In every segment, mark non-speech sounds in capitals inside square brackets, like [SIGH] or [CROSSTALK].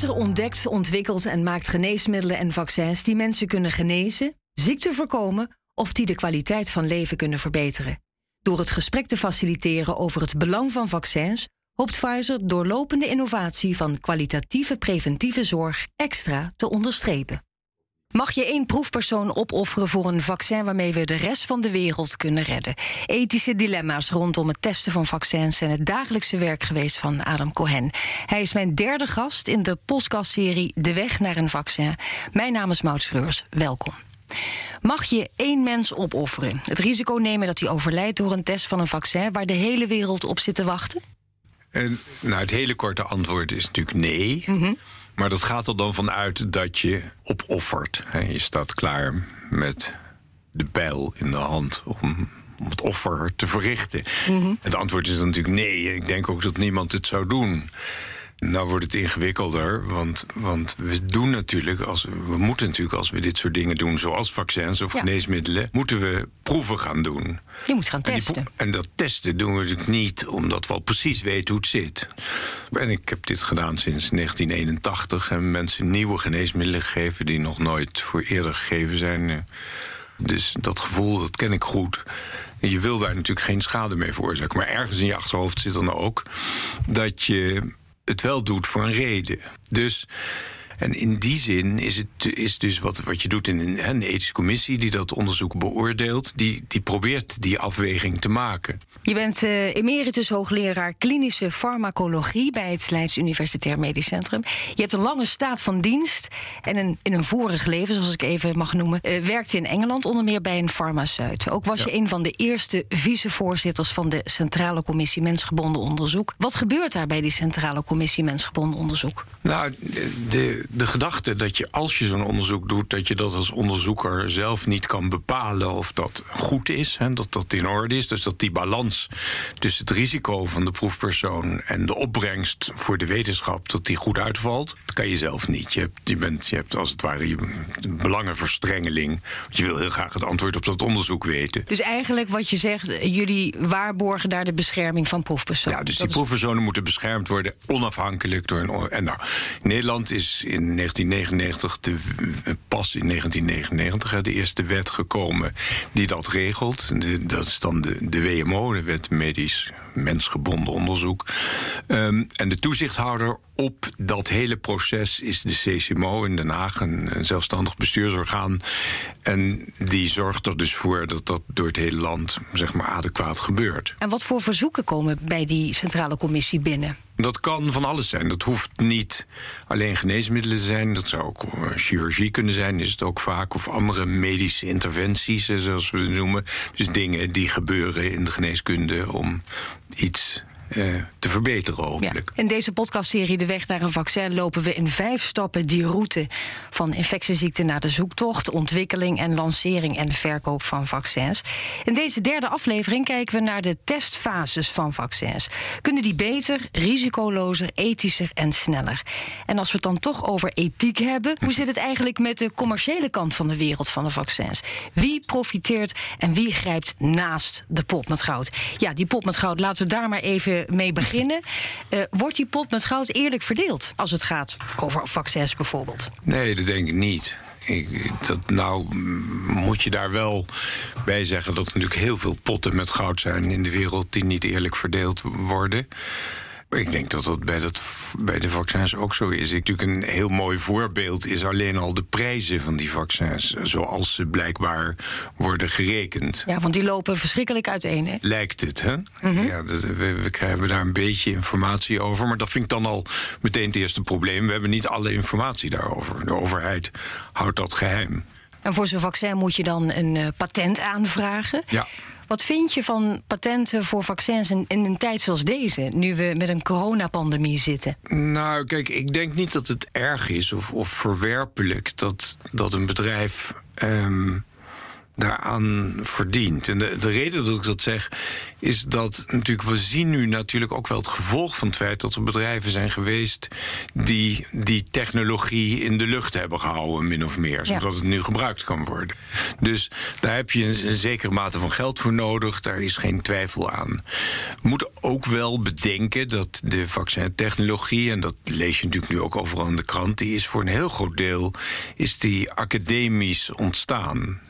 Pfizer ontdekt, ontwikkelt en maakt geneesmiddelen en vaccins die mensen kunnen genezen, ziekte voorkomen of die de kwaliteit van leven kunnen verbeteren. Door het gesprek te faciliteren over het belang van vaccins hoopt Pfizer doorlopende innovatie van kwalitatieve preventieve zorg extra te onderstrepen. Mag je één proefpersoon opofferen voor een vaccin waarmee we de rest van de wereld kunnen redden? Ethische dilemma's rondom het testen van vaccins zijn het dagelijkse werk geweest van Adam Cohen. Hij is mijn derde gast in de podcastserie De Weg naar een Vaccin. Mijn naam is Maud Schreurs. Welkom. Mag je één mens opofferen? Het risico nemen dat hij overlijdt door een test van een vaccin waar de hele wereld op zit te wachten? En, nou, het hele korte antwoord is natuurlijk nee. Maar dat gaat er dan vanuit dat je opoffert. Hè. Je staat klaar met de bijl in de hand om, om het offer te verrichten. Het antwoord is dan natuurlijk nee. Ik denk ook dat niemand het zou doen. Nou wordt het ingewikkelder, want, want we doen natuurlijk, als, we moeten natuurlijk als we dit soort dingen doen, zoals vaccins of Ja. geneesmiddelen, moeten we proeven gaan doen. Je moet gaan En, testen. en dat testen doen we natuurlijk niet omdat we al precies weten hoe het zit. En ik heb dit gedaan sinds 1981 en mensen nieuwe geneesmiddelen gegeven die nog nooit voor eerder gegeven zijn. Dus dat gevoel, dat ken ik goed. En je wil daar natuurlijk geen schade mee veroorzaken. Maar ergens in je achterhoofd zit dan ook dat je het wel doet voor een reden. Dus. En in die zin is het is dus wat, wat je doet in een, een ethische commissie die dat onderzoek beoordeelt, die, die probeert die afweging te maken. Je bent eh, emeritus hoogleraar klinische farmacologie bij het Leids Universitair Medisch Centrum. Je hebt een lange staat van dienst en een, in een vorig leven, zoals ik even mag noemen, eh, werkte in Engeland onder meer bij een farmaceut. Ook was je een van de eerste vicevoorzitters van de Centrale Commissie Mensgebonden Onderzoek. Wat gebeurt daar bij die Centrale Commissie Mensgebonden Onderzoek? Nou, de, de gedachte dat je als je zo'n onderzoek doet, dat je dat als onderzoeker zelf niet kan bepalen of dat goed is, hè, dat dat in orde is. Dus dat die balans tussen het risico van de proefpersoon en de opbrengst voor de wetenschap, dat die goed uitvalt, dat kan je zelf niet. Je hebt, je bent, je hebt als het ware je belangenverstrengeling. Want je wil heel graag het antwoord op dat onderzoek weten. Dus eigenlijk wat je zegt, jullie waarborgen daar de bescherming van proefpersonen. Ja, dus die is- proefpersonen moeten beschermd worden, onafhankelijk door een. En nou, Nederland is in 1999, de, pas in 1999, hè, de eerste wet gekomen die dat regelt. Dat is dan de, de WMO, de Wet Medisch Mensgebonden Onderzoek. Ehm, en de toezichthouder op dat hele proces is de CCMO in Den Haag, een, een zelfstandig bestuursorgaan. En die zorgt er dus voor dat dat door het hele land zeg maar adequaat gebeurt. En wat voor verzoeken komen bij die Centrale Commissie binnen? Dat kan van alles zijn. Dat hoeft niet alleen geneesmiddelen te zijn. Dat zou ook eh, chirurgie kunnen zijn, is het ook vaak. Of andere medische interventies, eh, zoals we het noemen. Dus dingen die gebeuren in de geneeskunde om iets eh, te verbeteren, hopelijk. In deze podcastserie De Weg naar een Vaccin lopen we in vijf stappen die route van infectieziekten naar de zoektocht, ontwikkeling en lancering en verkoop van vaccins. In deze derde aflevering kijken we naar de testfases van vaccins. Kunnen die beter, risicolozer, ethischer en sneller? En als we het dan toch over ethiek hebben, hoe zit het [LAUGHS] eigenlijk met de commerciële kant van de wereld van de vaccins? Wie profiteert en wie grijpt naast de pot met goud? Ja, die pot met goud, laten we daar maar even mee beginnen. Eh, wordt die pot met goud eerlijk verdeeld als het gaat over vaccins bijvoorbeeld? Nee, dat denk ik niet. Ik, dat, nou mm, moet je daar wel bij zeggen dat er natuurlijk heel veel potten met goud zijn in de wereld die niet eerlijk verdeeld worden. Ik denk dat dat bij, dat bij de vaccins ook zo is. Ik, natuurlijk een heel mooi voorbeeld is alleen al de prijzen van die vaccins, zoals ze blijkbaar worden gerekend. Ja, want die lopen verschrikkelijk uiteen. Hè? Lijkt het, hè? ja, dat, we, we krijgen daar een beetje informatie over. Maar dat vind ik dan al meteen het eerste probleem. We hebben niet alle informatie daarover. De overheid houdt dat geheim. En voor zo'n vaccin moet je dan een eh, patent aanvragen. Ja. Wat vind je van patenten voor vaccins in, een tijd zoals deze, nu we met een coronapandemie zitten? Nou, kijk, ik denk niet dat het erg is of, of verwerpelijk dat, dat een bedrijf ehm, daaraan verdient. En de, de, reden dat ik dat zeg, is dat natuurlijk we zien nu natuurlijk ook wel het gevolg van het feit dat er bedrijven zijn geweest die die technologie in de lucht hebben gehouden, min of meer, zodat het nu gebruikt kan worden. Dus daar heb je een, een, zekere mate van geld voor nodig, daar is geen twijfel aan. We moeten ook wel bedenken dat de vaccintechnologie, en dat lees je natuurlijk nu ook overal in de krant, die is voor een heel groot deel is die academisch ontstaan.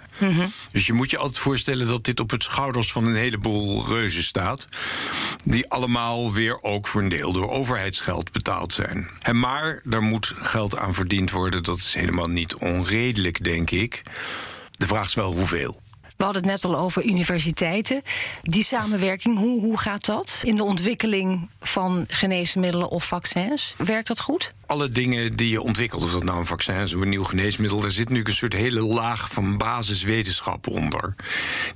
Dus je moet je altijd voorstellen dat dit op het schouders van een heleboel reuzen staat. Die allemaal weer ook voor een deel door overheidsgeld betaald zijn. En maar daar moet geld aan verdiend worden. Dat is helemaal niet onredelijk, denk ik. De vraag is wel hoeveel. We hadden het net al over universiteiten. Die samenwerking, hoe, hoe gaat dat in de ontwikkeling van geneesmiddelen of vaccins? Werkt dat goed? Alle dingen die je ontwikkelt, of dat nou een vaccin is of een nieuw geneesmiddel, daar zit nu een soort hele laag van basiswetenschap onder.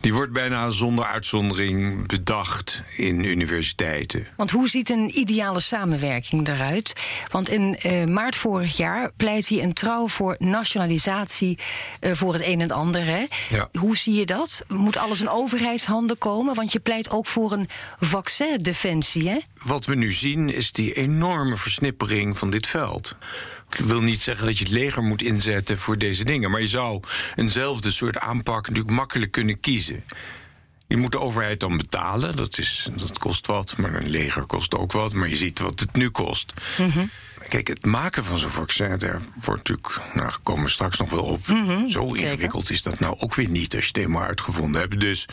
Die wordt bijna zonder uitzondering bedacht in universiteiten. Want hoe ziet een ideale samenwerking eruit? Want in uh, maart vorig jaar pleit hij een trouw voor nationalisatie uh, voor het een en ander. Hè? Ja. Hoe zie je dat? Moet alles in overheidshanden komen? Want je pleit ook voor een vaccindefensie. Hè? Wat we nu zien is die enorme versnippering van dit veld. Ik wil niet zeggen dat je het leger moet inzetten voor deze dingen, maar je zou eenzelfde soort aanpak natuurlijk makkelijk kunnen kiezen. Je moet de overheid dan betalen, dat, is, dat kost wat, maar een leger kost ook wat, maar je ziet wat het nu kost. Mm Kijk, het maken van zo'n vaccin, daar wordt natuurlijk, nou, komen we straks nog wel op. Mhm, zo ingewikkeld is dat nou ook weer niet als je het helemaal uitgevonden hebt. Dus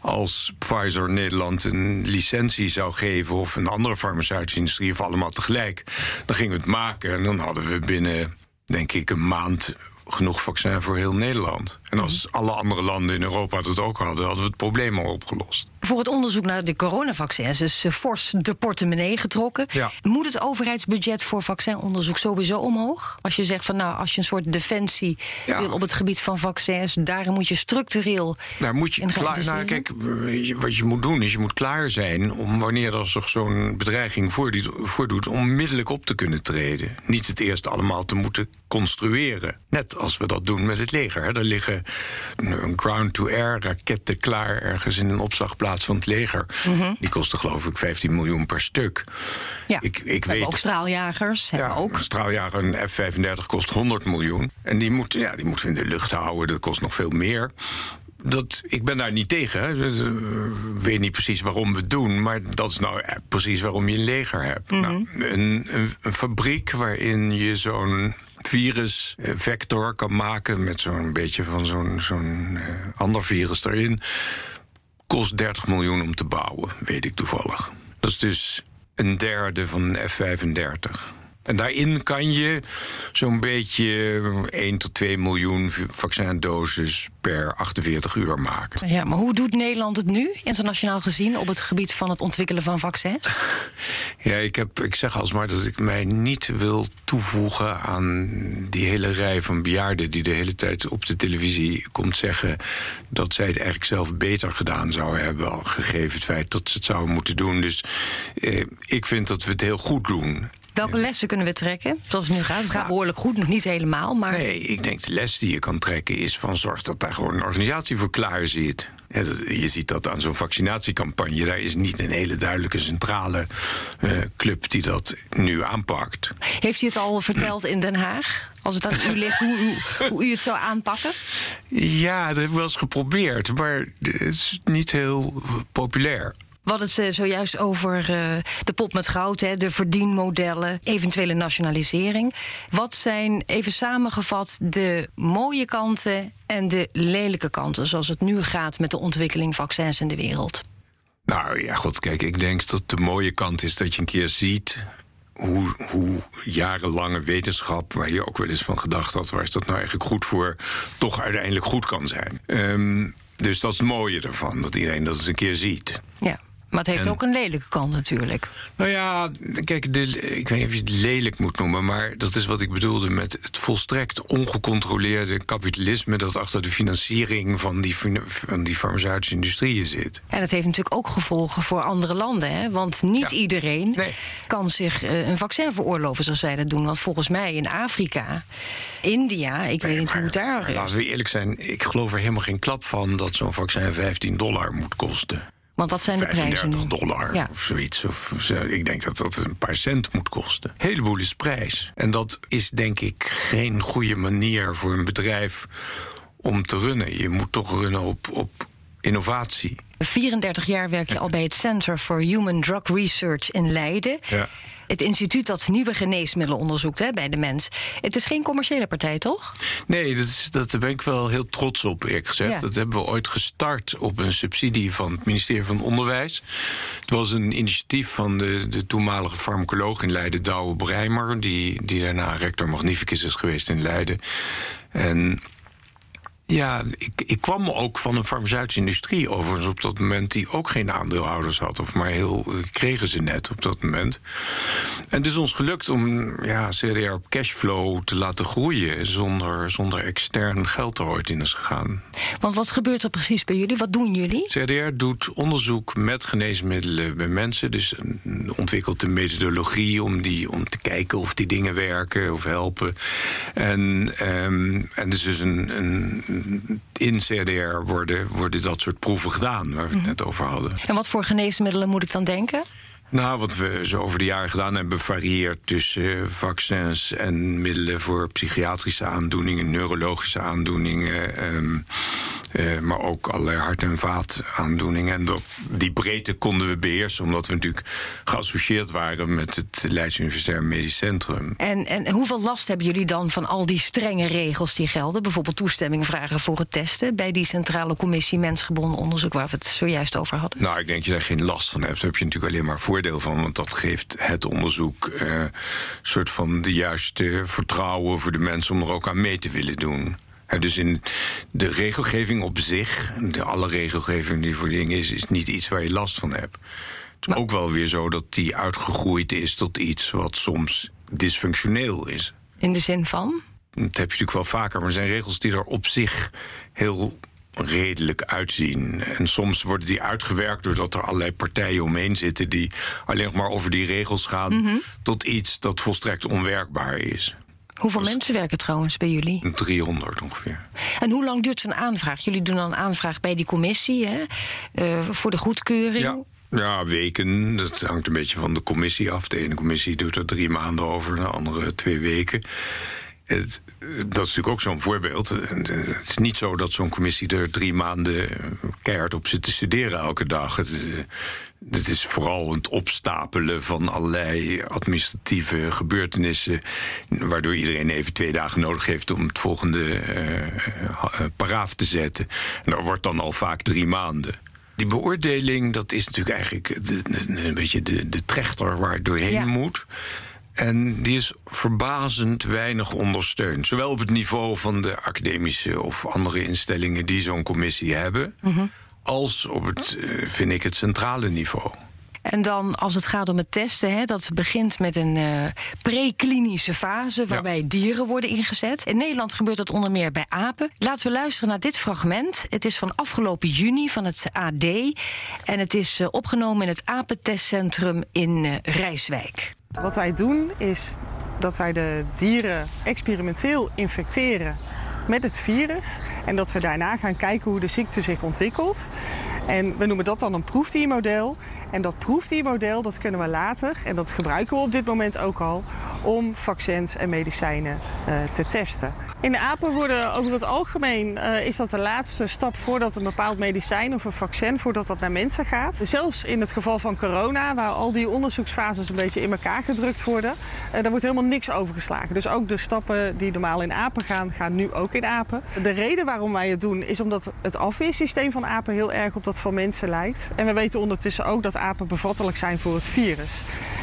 als Pfizer Nederland een licentie zou geven, of een andere farmaceutische industrie, of allemaal tegelijk, dan gingen we het maken en dan hadden we binnen, denk ik, een maand genoeg vaccin voor heel Nederland. En als mhm. alle andere landen in Europa het ook hadden, hadden we het probleem al opgelost. Voor het onderzoek naar de coronavaccins is uh, fors de portemonnee getrokken. Moet het overheidsbudget voor vaccinonderzoek sowieso omhoog? Als je zegt van nou, als je een soort defensie wil op het gebied van vaccins, daar moet je structureel. Daar moet je klaar. Nou, kijk, wat je moet doen is je moet klaar zijn om wanneer er zich zo'n bedreiging voordoet, onmiddellijk op te kunnen treden. Niet het eerst allemaal te moeten construeren. Net als we dat doen met het leger. Er liggen een ground-to-air raketten klaar ergens in een opslagplaats van het leger. Mhm. Die kosten geloof ik 15 miljoen per stuk. Ja, ik, ik weet ook straaljagers. Ja, ook. een straaljager, een F-35 kost 100 miljoen. En die moeten ja, die moet in de lucht houden, dat kost nog veel meer dat, ik ben daar niet tegen. Hè. Ik weet niet precies waarom we het doen, maar dat is nou precies waarom je een leger hebt. Mhm. nou, een, een, een, fabriek waarin je zo'n virusvector kan maken met zo'n beetje van zo'n zo'n ander virus erin kost 30 miljoen om te bouwen, weet ik toevallig. Dat is dus een derde van een F-35. En daarin kan je zo'n beetje 1 tot 2 miljoen vaccindoses per 48 uur maken. Ja, maar hoe doet Nederland het nu, internationaal gezien, op het gebied van het ontwikkelen van vaccins? [LAUGHS] Ja, ik, heb, ik zeg alsmaar dat ik mij niet wil toevoegen aan die hele rij van bejaarden die de hele tijd op de televisie komt zeggen dat zij het eigenlijk zelf beter gedaan zouden hebben, gegeven het feit dat ze het zouden moeten doen. Dus eh, ik vind dat we het heel goed doen. Welke lessen kunnen we trekken? Zoals het nu gaat. Het gaat behoorlijk goed, nog niet helemaal. Maar... Nee, ik denk de les die je kan trekken is van zorg dat daar gewoon een organisatie voor klaar zit. je ziet dat aan zo'n vaccinatiecampagne. Daar is niet een hele duidelijke centrale uh, club die dat nu aanpakt. Heeft u het al verteld in Den Haag? Als het aan u [LAUGHS] ligt, hoe, hoe, hoe u het zou aanpakken? Ja, dat hebben we wel eens geprobeerd. Maar het is niet heel populair. We hadden het zojuist over uh, de pot met goud, hè, de verdienmodellen, eventuele nationalisering. Wat zijn, even samengevat, de mooie kanten en de lelijke kanten, zoals het nu gaat met de ontwikkeling vaccins in de wereld? Nou ja, goed, kijk, ik denk dat de mooie kant is dat je een keer ziet hoe, hoe, jarenlange wetenschap, waar je ook wel eens van gedacht had, waar is dat nou eigenlijk goed voor, toch uiteindelijk goed kan zijn. Um, dus dat is het mooie ervan, dat iedereen dat eens een keer ziet. Ja. Maar het heeft ook een lelijke kant natuurlijk. Nou ja, kijk, de, ik weet niet of je het lelijk moet noemen, maar dat is wat ik bedoelde met het volstrekt ongecontroleerde kapitalisme dat achter de financiering van die, van die farmaceutische industrieën zit. En dat heeft natuurlijk ook gevolgen voor andere landen, hè? want niet iedereen kan zich uh, een vaccin veroorloven zoals zij dat doen. Want volgens mij in Afrika, India, ik weet niet hoe het daar. Laten we eerlijk zijn, ik geloof er helemaal geen klap van dat zo'n vaccin 15 dollar moet kosten. Want dat zijn de prijzen. 35 dollar of zoiets. Of, ik denk dat dat een paar cent moet kosten. Een heleboel is prijs. En dat is denk ik geen goede manier voor een bedrijf om te runnen. Je moet toch runnen op, op innovatie. 34 jaar werk je al bij het Center for Human Drug Research in Leiden. Ja. Het instituut dat nieuwe geneesmiddelen onderzoekt hè, bij de mens. Het is geen commerciële partij, toch? Nee, dat, is, dat daar ben ik wel heel trots op, eerlijk gezegd. Dat hebben we ooit gestart op een subsidie van het ministerie van Onderwijs. Het was een initiatief van de, de toenmalige farmacoloog in Leiden, Douwe Breimer... die, die daarna rector magnificus is geweest in Leiden. En ja, ik, ik kwam ook van een farmaceutische industrie overigens op dat moment... die ook geen aandeelhouders had, of maar heel kregen ze net op dat moment. En het is ons gelukt om ja, CDR op cashflow te laten groeien... zonder, zonder extern geld er ooit in is gegaan. Want wat gebeurt er precies bij jullie? Wat doen jullie? CDR doet onderzoek met geneesmiddelen bij mensen. Dus ontwikkelt een methodologie om, die, om te kijken of die dingen werken of helpen. En, um, en dus is een, een in CDR worden, worden dat soort proeven gedaan, waar we het mhm. net over hadden. En wat voor geneesmiddelen moet ik dan denken? Nou, wat we zo over de jaren gedaan hebben, varieert tussen eh, vaccins en middelen voor psychiatrische aandoeningen, neurologische aandoeningen. Ehm, uh, maar ook allerlei hart- en vaataandoeningen. En dat, die breedte konden we beheersen, omdat we natuurlijk geassocieerd waren met het Leids Universitair Medisch Centrum. En, en hoeveel last hebben jullie dan van al die strenge regels die gelden? Bijvoorbeeld toestemming vragen voor het testen bij die Centrale Commissie Mensgebonden Onderzoek, waar we het zojuist over hadden? Nou, ik denk dat je daar geen last van hebt. Daar heb je natuurlijk alleen maar voordeel van, want dat geeft het onderzoek uh, soort van de juiste vertrouwen voor de mensen om er ook aan mee te willen doen dus in de regelgeving op zich, de alle regelgeving die voor dingen is, is niet iets waar je last van hebt. Het is ook wel weer zo dat die uitgegroeid is tot iets wat soms dysfunctioneel is. In de zin van? Dat heb je natuurlijk wel vaker, maar er zijn regels die er op zich heel redelijk uitzien. En soms worden die uitgewerkt doordat er allerlei partijen omheen zitten die alleen nog maar over die regels gaan, mhm. tot iets dat volstrekt onwerkbaar is. Hoeveel mensen werken trouwens bij jullie? 300 ongeveer. En hoe lang duurt zo'n aanvraag? Jullie doen dan een aanvraag bij die commissie hè? Uh, voor de goedkeuring. Ja. Ja, weken. Dat hangt een beetje van de commissie af. De ene commissie doet er drie maanden over, de andere twee weken. Het, dat is natuurlijk ook zo'n voorbeeld. Het is niet zo dat zo'n commissie er drie maanden keihard op zit te studeren elke dag. Het, het is vooral het opstapelen van allerlei administratieve gebeurtenissen. Waardoor iedereen even twee dagen nodig heeft om het volgende uh, paraaf te zetten. En dat wordt dan al vaak drie maanden. Die beoordeling, dat is natuurlijk eigenlijk een beetje de, de trechter waar het doorheen moet. En die is verbazend weinig ondersteund. Zowel op het niveau van de academische of andere instellingen die zo'n commissie hebben. Mhm als op het, eh, vind ik, het centrale niveau. En dan als het gaat om het testen, hè, dat begint met een uh, preklinische fase waarbij dieren worden ingezet. In Nederland gebeurt dat onder meer bij apen. Laten we luisteren naar dit fragment. Het is van afgelopen juni van het AD en het is uh, opgenomen in het apentestcentrum in uh, Rijswijk. Wat wij doen is dat wij de dieren experimenteel infecteren met het virus. En dat we daarna gaan kijken hoe de ziekte zich ontwikkelt. En we noemen dat dan een proefdiermodel. En dat proefdiermodel dat kunnen we later, en dat gebruiken we op dit moment ook al, om vaccins en medicijnen uh, te testen. In de apen worden over het algemeen uh, is dat de laatste stap voordat een bepaald medicijn of een vaccin voordat dat naar mensen gaat. Zelfs in het geval van corona, waar al die onderzoeksfases een beetje in elkaar gedrukt worden, uh, daar wordt helemaal niks overgeslagen. Dus ook de stappen die normaal in apen gaan, gaan nu ook in apen. De reden waarom wij het doen is omdat het afweersysteem van apen heel erg op dat van mensen lijkt. En we weten ondertussen ook dat apen bevattelijk zijn voor het virus.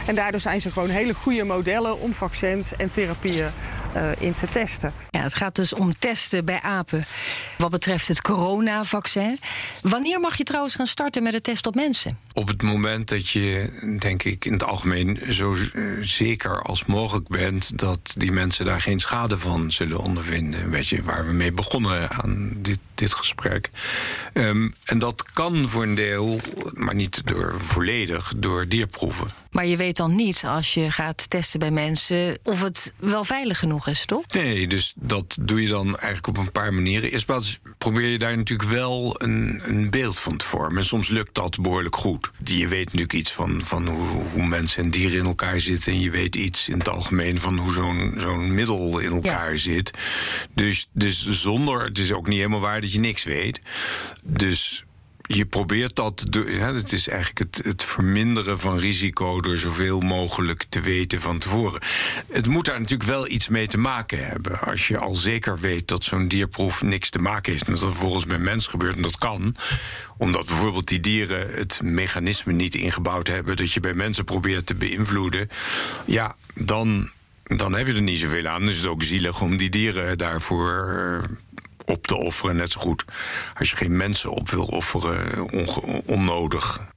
En daardoor zijn ze gewoon hele goede modellen om vaccins en therapieën uh, in te testen. Ja, het gaat dus om testen bij apen. wat betreft het coronavaccin. Wanneer mag je trouwens gaan starten met het test op mensen? Op het moment dat je, denk ik, in het algemeen zo zeker als mogelijk bent dat die mensen daar geen schade van zullen ondervinden. Weet je, waar we mee begonnen aan dit, dit gesprek. Ehm, en dat kan voor een deel, maar niet door volledig, door dierproeven. Maar je weet dan niet als je gaat testen bij mensen of het wel veilig genoeg toch? Nee, dus dat doe je dan eigenlijk op een paar manieren. Eerst probeer je daar natuurlijk wel een, een beeld van te vormen. En soms lukt dat behoorlijk goed. Je weet natuurlijk iets van, van hoe, hoe mensen en dieren in elkaar zitten. En je weet iets in het algemeen van hoe zo'n zo'n middel in elkaar zit. Dus, dus zonder, het is ook niet helemaal waar dat je niks weet. Dus je probeert dat. Het is eigenlijk het, het, verminderen van risico door zoveel mogelijk te weten van tevoren. Het moet daar natuurlijk wel iets mee te maken hebben. Als je al zeker weet dat zo'n dierproef niks te maken heeft met wat er vervolgens bij mens gebeurt, en dat kan, omdat bijvoorbeeld die dieren het mechanisme niet ingebouwd hebben dat je bij mensen probeert te beïnvloeden, ja, dan. Dan heb je er niet zoveel aan. Is het ook zielig om die dieren daarvoor op te offeren. Net zo goed als je geen mensen op wil offeren, onnodig.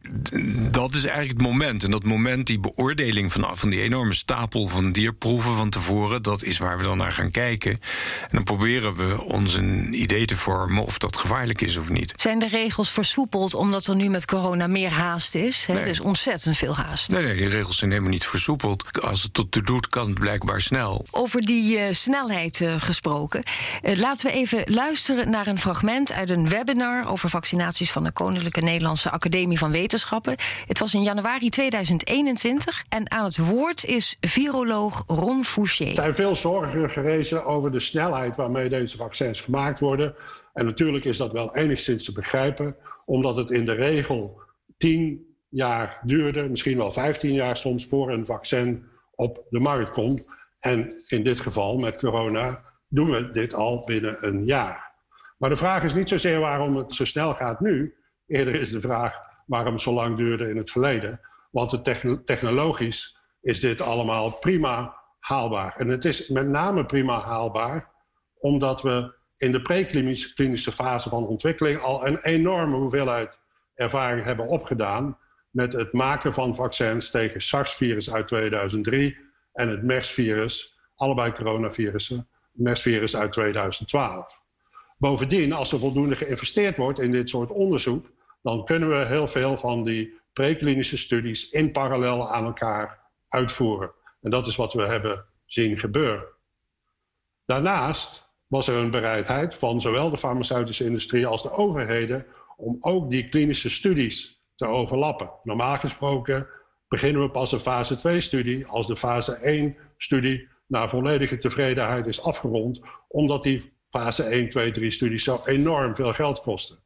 Dat is eigenlijk het moment. En dat moment, die beoordeling van, van die enorme stapel van dierproeven van tevoren, dat is waar we dan naar gaan kijken. En dan proberen we ons een idee te vormen of dat gevaarlijk is of niet. Zijn de regels versoepeld omdat er nu met corona meer haast is? Nee. Er is ontzettend veel haast. Nee, nee, die regels zijn helemaal niet versoepeld. Als het tot de doet, kan het blijkbaar snel. Over die uh, snelheid uh, gesproken. Uh, laten we even luisteren naar een fragment uit een webinar over vaccinaties van de Koninklijke Nederlandse Academie van Wetenschappen. Het was in januari 2021 en aan het woord is viroloog Ron Fouché. Er zijn veel zorgen gerezen over de snelheid waarmee deze vaccins gemaakt worden. En natuurlijk is dat wel enigszins te begrijpen, omdat het in de regel 10 jaar duurde, misschien wel 15 jaar soms, voor een vaccin op de markt komt. En in dit geval met corona doen we dit al binnen een jaar. Maar de vraag is niet zozeer waarom het zo snel gaat nu. Eerder is de vraag waarom zo lang duurde in het verleden. Want technologisch is dit allemaal prima haalbaar. En het is met name prima haalbaar omdat we in de preklinische fase van ontwikkeling al een enorme hoeveelheid ervaring hebben opgedaan met het maken van vaccins tegen SARS-virus uit 2003 en het MERS-virus, allebei coronavirussen, MERS-virus uit 2012. Bovendien, als er voldoende geïnvesteerd wordt in dit soort onderzoek, dan kunnen we heel veel van die preklinische studies in parallel aan elkaar uitvoeren. En dat is wat we hebben zien gebeuren. Daarnaast was er een bereidheid van zowel de farmaceutische industrie als de overheden om ook die klinische studies te overlappen. Normaal gesproken beginnen we pas een fase 2-studie als de fase 1-studie naar volledige tevredenheid is afgerond, omdat die fase 1, 2, 3 studies zo enorm veel geld kosten.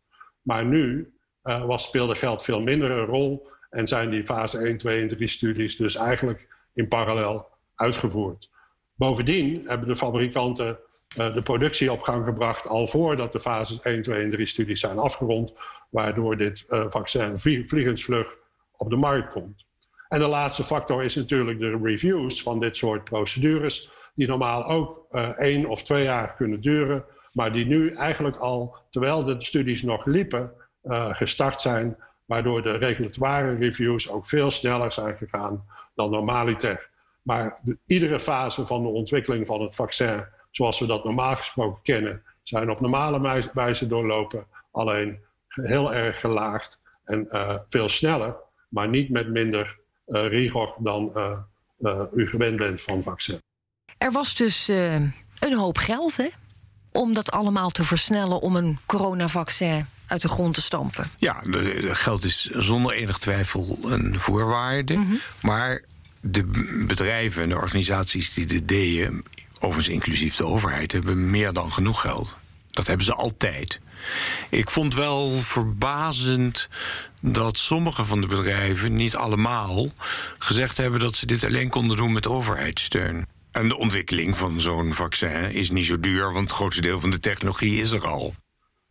Maar nu uh, was, speelde geld veel minder een rol en zijn die fase 1, 2 en 3 studies dus eigenlijk in parallel uitgevoerd. Bovendien hebben de fabrikanten uh, de productie op gang gebracht al voordat de fases 1, 2 en 3 studies zijn afgerond, waardoor dit uh, vaccin vliegensvlug op de markt komt. En de laatste factor is natuurlijk de reviews van dit soort procedures, die normaal ook één of twee jaar kunnen duren, maar die nu eigenlijk al, terwijl de studies nog liepen, uh, gestart zijn, waardoor de regulatoire reviews ook veel sneller zijn gegaan dan normaliter. Maar de, iedere fase van de ontwikkeling van het vaccin, zoals we dat normaal gesproken kennen, zijn op normale wijze doorlopen, alleen heel erg gelaagd en uh, veel sneller, maar niet met minder uh, rigor dan u gewend bent van vaccin. Er was dus een hoop geld, hè? Om dat allemaal te versnellen om een coronavaccin uit de grond te stampen. Ja, geld is zonder enig twijfel een voorwaarde. Mm -hmm. Maar de bedrijven en de organisaties die dit deden, overigens inclusief de overheid, hebben meer dan genoeg geld. Dat hebben ze altijd. Ik vond wel verbazend dat sommige van de bedrijven, niet allemaal, gezegd hebben dat ze dit alleen konden doen met overheidssteun. En de ontwikkeling van zo'n vaccin is niet zo duur, want het grootste deel van de technologie is er al.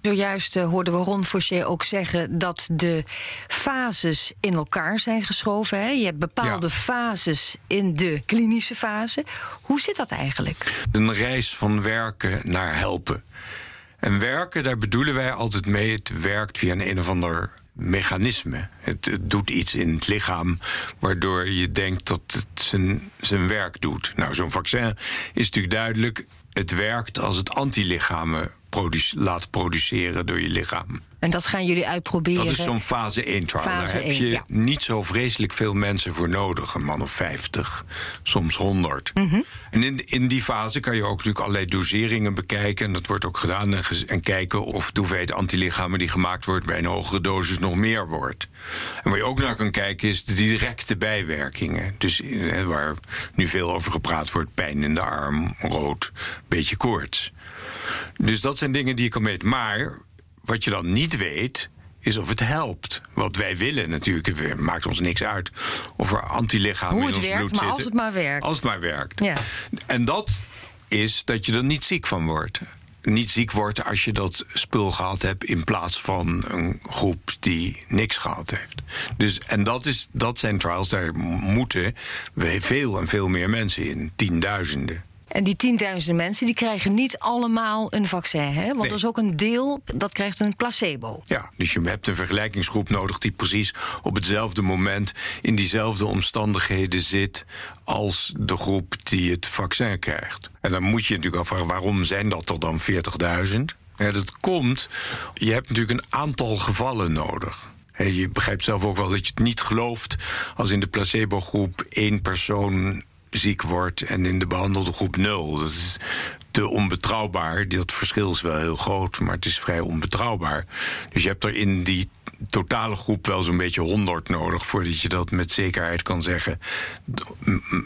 Zojuist uh, hoorden we Ron Fauché ook zeggen dat de fases in elkaar zijn geschoven. Hè? Je hebt bepaalde ja. fases in de klinische fase. Hoe zit dat eigenlijk? Een reis van werken naar helpen. En werken, daar bedoelen wij altijd mee. Het werkt via een een of ander mechanisme. Het, het, doet iets in het lichaam waardoor je denkt dat het zijn, zijn werk doet. Nou, zo'n vaccin is natuurlijk duidelijk. Het werkt als het antilichamen produce, laat produceren door je lichaam. En dat gaan jullie uitproberen? Dat is zo'n fase 1 trial. Fase Daar heb 1, je ja. niet zo vreselijk veel mensen voor nodig. Een man of 50, soms 100. Mhm. En in, in die fase kan je ook natuurlijk allerlei doseringen bekijken. En dat wordt ook gedaan. En kijken of de hoeveelheid antilichamen die gemaakt wordt... bij een hogere dosis nog meer wordt. En waar je ook naar kan kijken is de directe bijwerkingen. Dus eh, waar nu veel over gepraat wordt. Pijn in de arm, rood, beetje koorts. Dus dat zijn dingen die je kan meten. Maar wat je dan niet weet, is of het helpt. Wat wij willen natuurlijk, het maakt ons niks uit of er antilichamen Hoe in het ons werkt, bloed maar zitten. als het maar werkt. Als het maar werkt. Ja. En dat is dat je er niet ziek van wordt. Niet ziek wordt als je dat spul gehad hebt in plaats van een groep die niks gehad heeft. Dus, en dat, is, dat zijn trials, daar moeten we veel en veel meer mensen in, tienduizenden. En die 10.000 mensen die krijgen niet allemaal een vaccin, hè? Want Nee. er is ook een deel dat krijgt een placebo. Ja, dus je hebt een vergelijkingsgroep nodig die precies op hetzelfde moment in diezelfde omstandigheden zit als de groep die het vaccin krijgt. En dan moet je natuurlijk afvragen waarom zijn dat er dan 40.000? Ja, dat komt, je hebt natuurlijk een aantal gevallen nodig. Je begrijpt zelf ook wel dat je het niet gelooft als in de placebo-groep één persoon ziek wordt en in de behandelde groep nul. Dat is te onbetrouwbaar. Dat verschil is wel heel groot, maar het is vrij onbetrouwbaar. Dus je hebt er in die totale groep wel zo'n beetje 100 nodig voordat je dat met zekerheid kan zeggen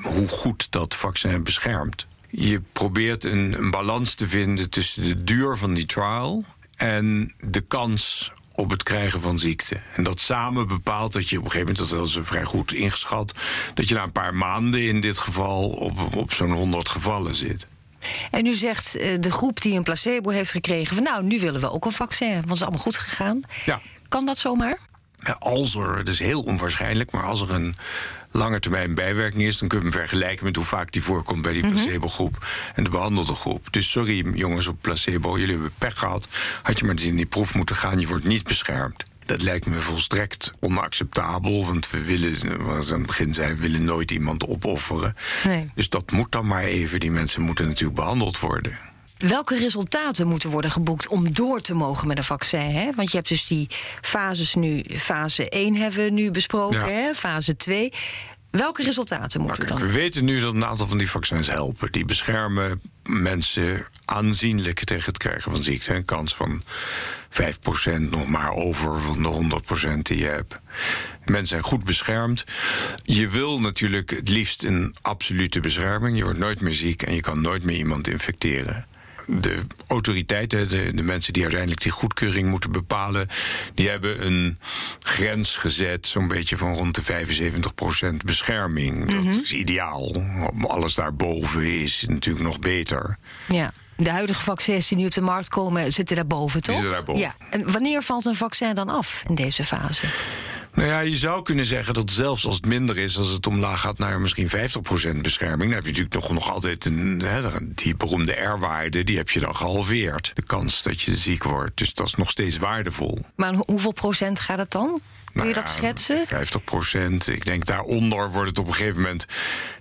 hoe goed dat vaccin beschermt. Je probeert een, een balans te vinden tussen de duur van die trial en de kans op het krijgen van ziekte. En dat samen bepaalt dat je op een gegeven moment, dat is vrij goed ingeschat, dat je na een paar maanden in dit geval op, op zo'n 100 gevallen zit. En nu zegt eh, de groep die een placebo heeft gekregen... van nou, nu willen we ook een vaccin, want het is allemaal goed gegaan. Ja. Kan dat zomaar? Als er, het is heel onwaarschijnlijk, maar als er een lange termijn bijwerking is, dan kun je hem vergelijken met hoe vaak die voorkomt bij die placebo-groep en de behandelde groep. Dus sorry jongens op placebo, jullie hebben pech gehad. Had je maar eens in die proef moeten gaan, je wordt niet beschermd. Dat lijkt me volstrekt onacceptabel, want we willen, zoals aan het begin zei, we willen nooit iemand opofferen. Nee. Dus dat moet dan maar even. Die mensen moeten natuurlijk behandeld worden. Welke resultaten moeten worden geboekt om door te mogen met een vaccin? Hè? Want je hebt dus die fases nu. Fase 1 hebben we nu besproken, Ja. hè? fase 2. Welke resultaten moeten kijk, dan? we weten nu dat een aantal van die vaccins helpen. Die beschermen mensen aanzienlijk tegen het krijgen van ziekte. Een kans van 5% nog maar over van de 100% die je hebt. Mensen zijn goed beschermd. Je wil natuurlijk het liefst een absolute bescherming. Je wordt nooit meer ziek en je kan nooit meer iemand infecteren. De autoriteiten, de, de mensen die uiteindelijk die goedkeuring moeten bepalen, die hebben een grens gezet, zo'n beetje van rond de 75% bescherming. Dat is ideaal. Alles daarboven is natuurlijk nog beter. Ja. De huidige vaccins die nu op de markt komen, zitten daarboven, toch? zitten daarboven. Ja. En wanneer valt een vaccin dan af in deze fase? Nou ja, je zou kunnen zeggen dat zelfs als het minder is, als het omlaag gaat naar misschien 50% bescherming, dan heb je natuurlijk nog, nog altijd een, hè, die beroemde R-waarde, die heb je dan gehalveerd. De kans dat je ziek wordt. Dus dat is nog steeds waardevol. Maar hoeveel procent gaat het dan? Kun je Nou dat ja, schetsen? 50 procent. Ik denk daaronder wordt het op een gegeven moment.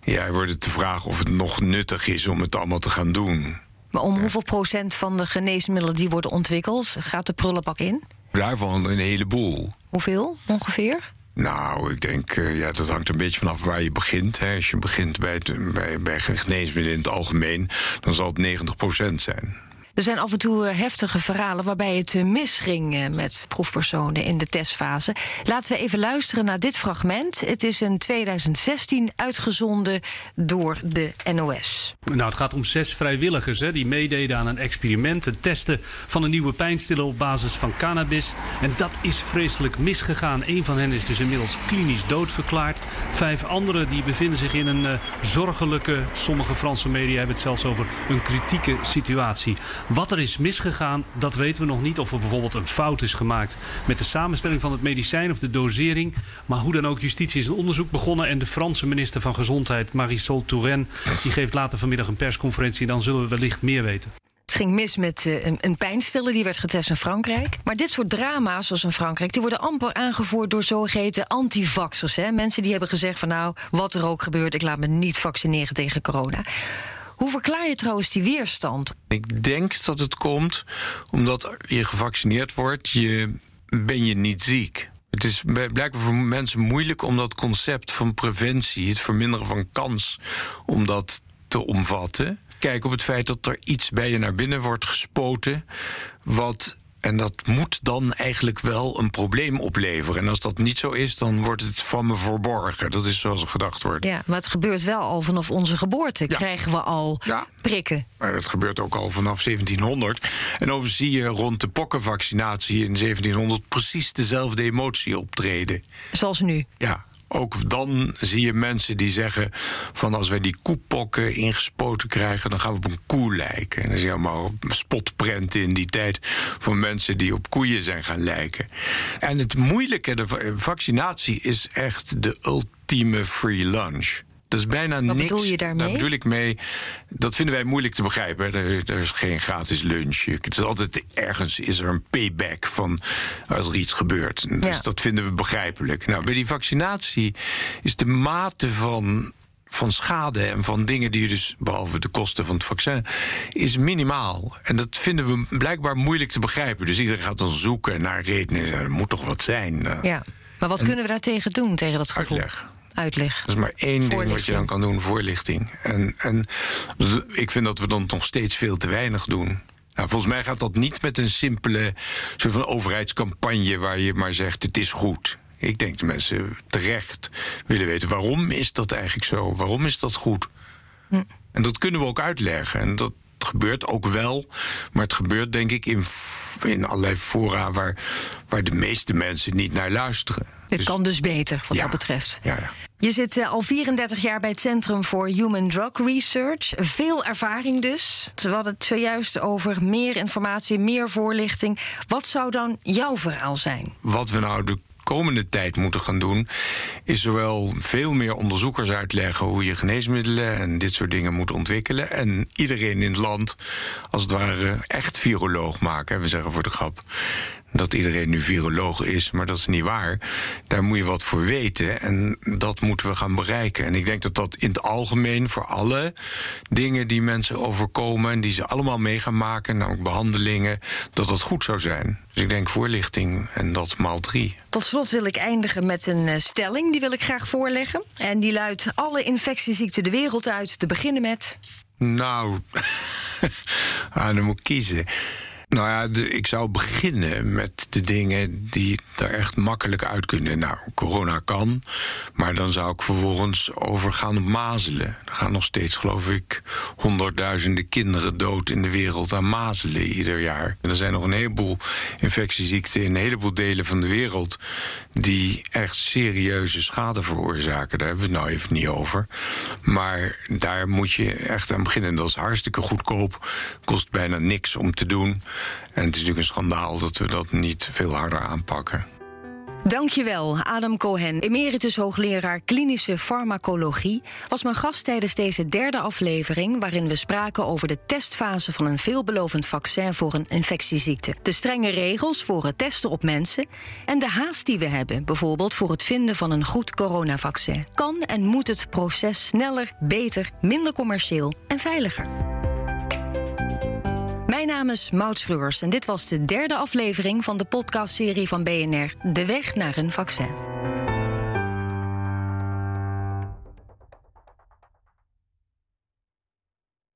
Ja, wordt het de vraag of het nog nuttig is om het allemaal te gaan doen. Maar om hoeveel procent van de geneesmiddelen die worden ontwikkeld, gaat de prullenbak in? Daarvan een heleboel. Hoeveel ongeveer? Nou, ik denk, eh, ja, dat hangt een beetje vanaf waar je begint. Hè. Als je begint bij, het, bij, bij geneesmiddelen in het algemeen, dan zal het 90 procent zijn. Er zijn af en toe eh, heftige verhalen waarbij het eh, misging eh, met proefpersonen in de testfase. Laten we even luisteren naar dit fragment. Het is in 2016 uitgezonden door de NOS. Nou, het gaat om zes vrijwilligers hè, die meededen aan een experiment. Het testen van een nieuwe pijnstiller op basis van cannabis. En dat is vreselijk misgegaan. Een van hen is dus inmiddels klinisch doodverklaard. Vijf anderen die bevinden zich in een zorgelijke, sommige Franse media hebben het zelfs over een kritieke situatie. Wat er is misgegaan, dat weten we nog niet. Of er bijvoorbeeld een fout is gemaakt met de samenstelling van het medicijn of de dosering. Maar hoe dan ook, justitie is een onderzoek begonnen. En de Franse minister van Gezondheid, Marisol Touraine, die geeft later vanmiddag een persconferentie. Dan zullen we wellicht meer weten. Het ging mis met uh, een, een pijnstiller, die werd getest in Frankrijk. Maar dit soort drama's, zoals in Frankrijk, die worden amper aangevoerd door zogeheten antivaxers. Mensen die hebben gezegd van nou, wat er ook gebeurt, ik laat me niet vaccineren tegen corona. Hoe verklaar je trouwens die weerstand? Ik denk dat het komt omdat je gevaccineerd wordt, je, ben je niet ziek. Het is blijkbaar voor mensen moeilijk om dat concept van preventie, het verminderen van kans, om dat te omvatten. Kijk op het feit dat er iets bij je naar binnen wordt gespoten, wat en dat moet dan eigenlijk wel een probleem opleveren. En als dat niet zo is, dan wordt het van me verborgen. Dat is zoals er gedacht wordt. Ja, maar het gebeurt wel al vanaf onze geboorte. Krijgen we al ja. prikken. Maar het gebeurt ook al vanaf 1700. En overigens zie je rond de pokkenvaccinatie in 1700 precies dezelfde emotie optreden. Zoals nu? Ja, ook dan zie je mensen die zeggen van als wij die koepokken ingespoten krijgen, dan gaan we op een koe lijken. En dan zie je allemaal spotprenten in die tijd van mensen die op koeien zijn gaan lijken. En het moeilijke, de vaccinatie is echt de ultieme free lunch. Dat is bijna Wat niks. bedoel je daarmee? Daar bedoel ik mee. Dat vinden wij moeilijk te begrijpen. Er, er, is geen gratis lunch. Het is altijd ergens is er een payback van als er iets gebeurt. Dus dat vinden we begrijpelijk. Nou, bij die vaccinatie is de mate van van schade en van dingen die je dus, behalve de kosten van het vaccin, is minimaal. En dat vinden we blijkbaar moeilijk te begrijpen. Dus iedereen gaat dan zoeken naar redenen. Er moet toch wat zijn. Ja, maar wat kunnen we daartegen doen, tegen dat gevoel? Uitleg uitleg. Dat is maar één ding wat je dan kan doen, voorlichting. En, en ik vind dat we dan nog steeds veel te weinig doen. Nou, volgens mij gaat dat niet met een simpele soort van overheidscampagne waar je maar zegt het is goed. Ik denk dat mensen terecht willen weten waarom is dat eigenlijk zo? Waarom is dat goed? Hm. En dat kunnen we ook uitleggen. En dat gebeurt ook wel. Maar het gebeurt denk ik in, in allerlei fora waar, waar de meeste mensen niet naar luisteren. Dit dus, kan dus beter, wat dat betreft. Ja, ja. Je zit uh, al 34 jaar bij het Centrum voor Human Drug Research. Veel ervaring dus. We hadden het zojuist over meer informatie, meer voorlichting. Wat zou dan jouw verhaal zijn? Wat we nou de komende tijd moeten gaan doen, is zowel veel meer onderzoekers uitleggen hoe je geneesmiddelen en dit soort dingen moet ontwikkelen. En iedereen in het land, als het ware, echt viroloog maken. We zeggen voor de grap dat iedereen nu viroloog is, maar dat is niet waar. Daar moet je wat voor weten en dat moeten we gaan bereiken. En ik denk dat dat in het algemeen voor alle dingen die mensen overkomen en die ze allemaal mee gaan maken, namelijk behandelingen, dat dat goed zou zijn. Dus ik denk voorlichting en dat maal drie. Tot slot wil ik eindigen met een eh, stelling, die wil ik graag voorleggen. En die luidt: alle infectieziekten de wereld uit, te beginnen met. Nou, [LAUGHS] ah, dan moet ik kiezen. Nou ja, ik zou beginnen met de dingen die er echt makkelijk uit kunnen. Nou, corona kan, maar dan zou ik vervolgens overgaan op mazelen. Er gaan nog steeds, geloof ik, honderdduizenden kinderen dood in de wereld aan mazelen ieder jaar. En er zijn nog een heleboel infectieziekten in een heleboel delen van de wereld die echt serieuze schade veroorzaken. Daar hebben we het nou even niet over. Maar daar moet je echt aan beginnen. Dat is hartstikke goedkoop, kost bijna niks om te doen. En het is natuurlijk een schandaal dat we dat niet veel harder aanpakken. Dankjewel, Adam Cohen, emeritus hoogleraar klinische farmacologie, was mijn gast tijdens deze derde aflevering, waarin we spraken over de testfase van een veelbelovend vaccin voor een infectieziekte, de strenge regels voor het testen op mensen en de haast die we hebben, bijvoorbeeld voor het vinden van een goed coronavaccin. Kan en moet het proces sneller, beter, minder commercieel en veiliger? Mijn naam is Maud Schreurs en dit was de derde aflevering van de podcastserie van BNR De Weg naar een Vaccin.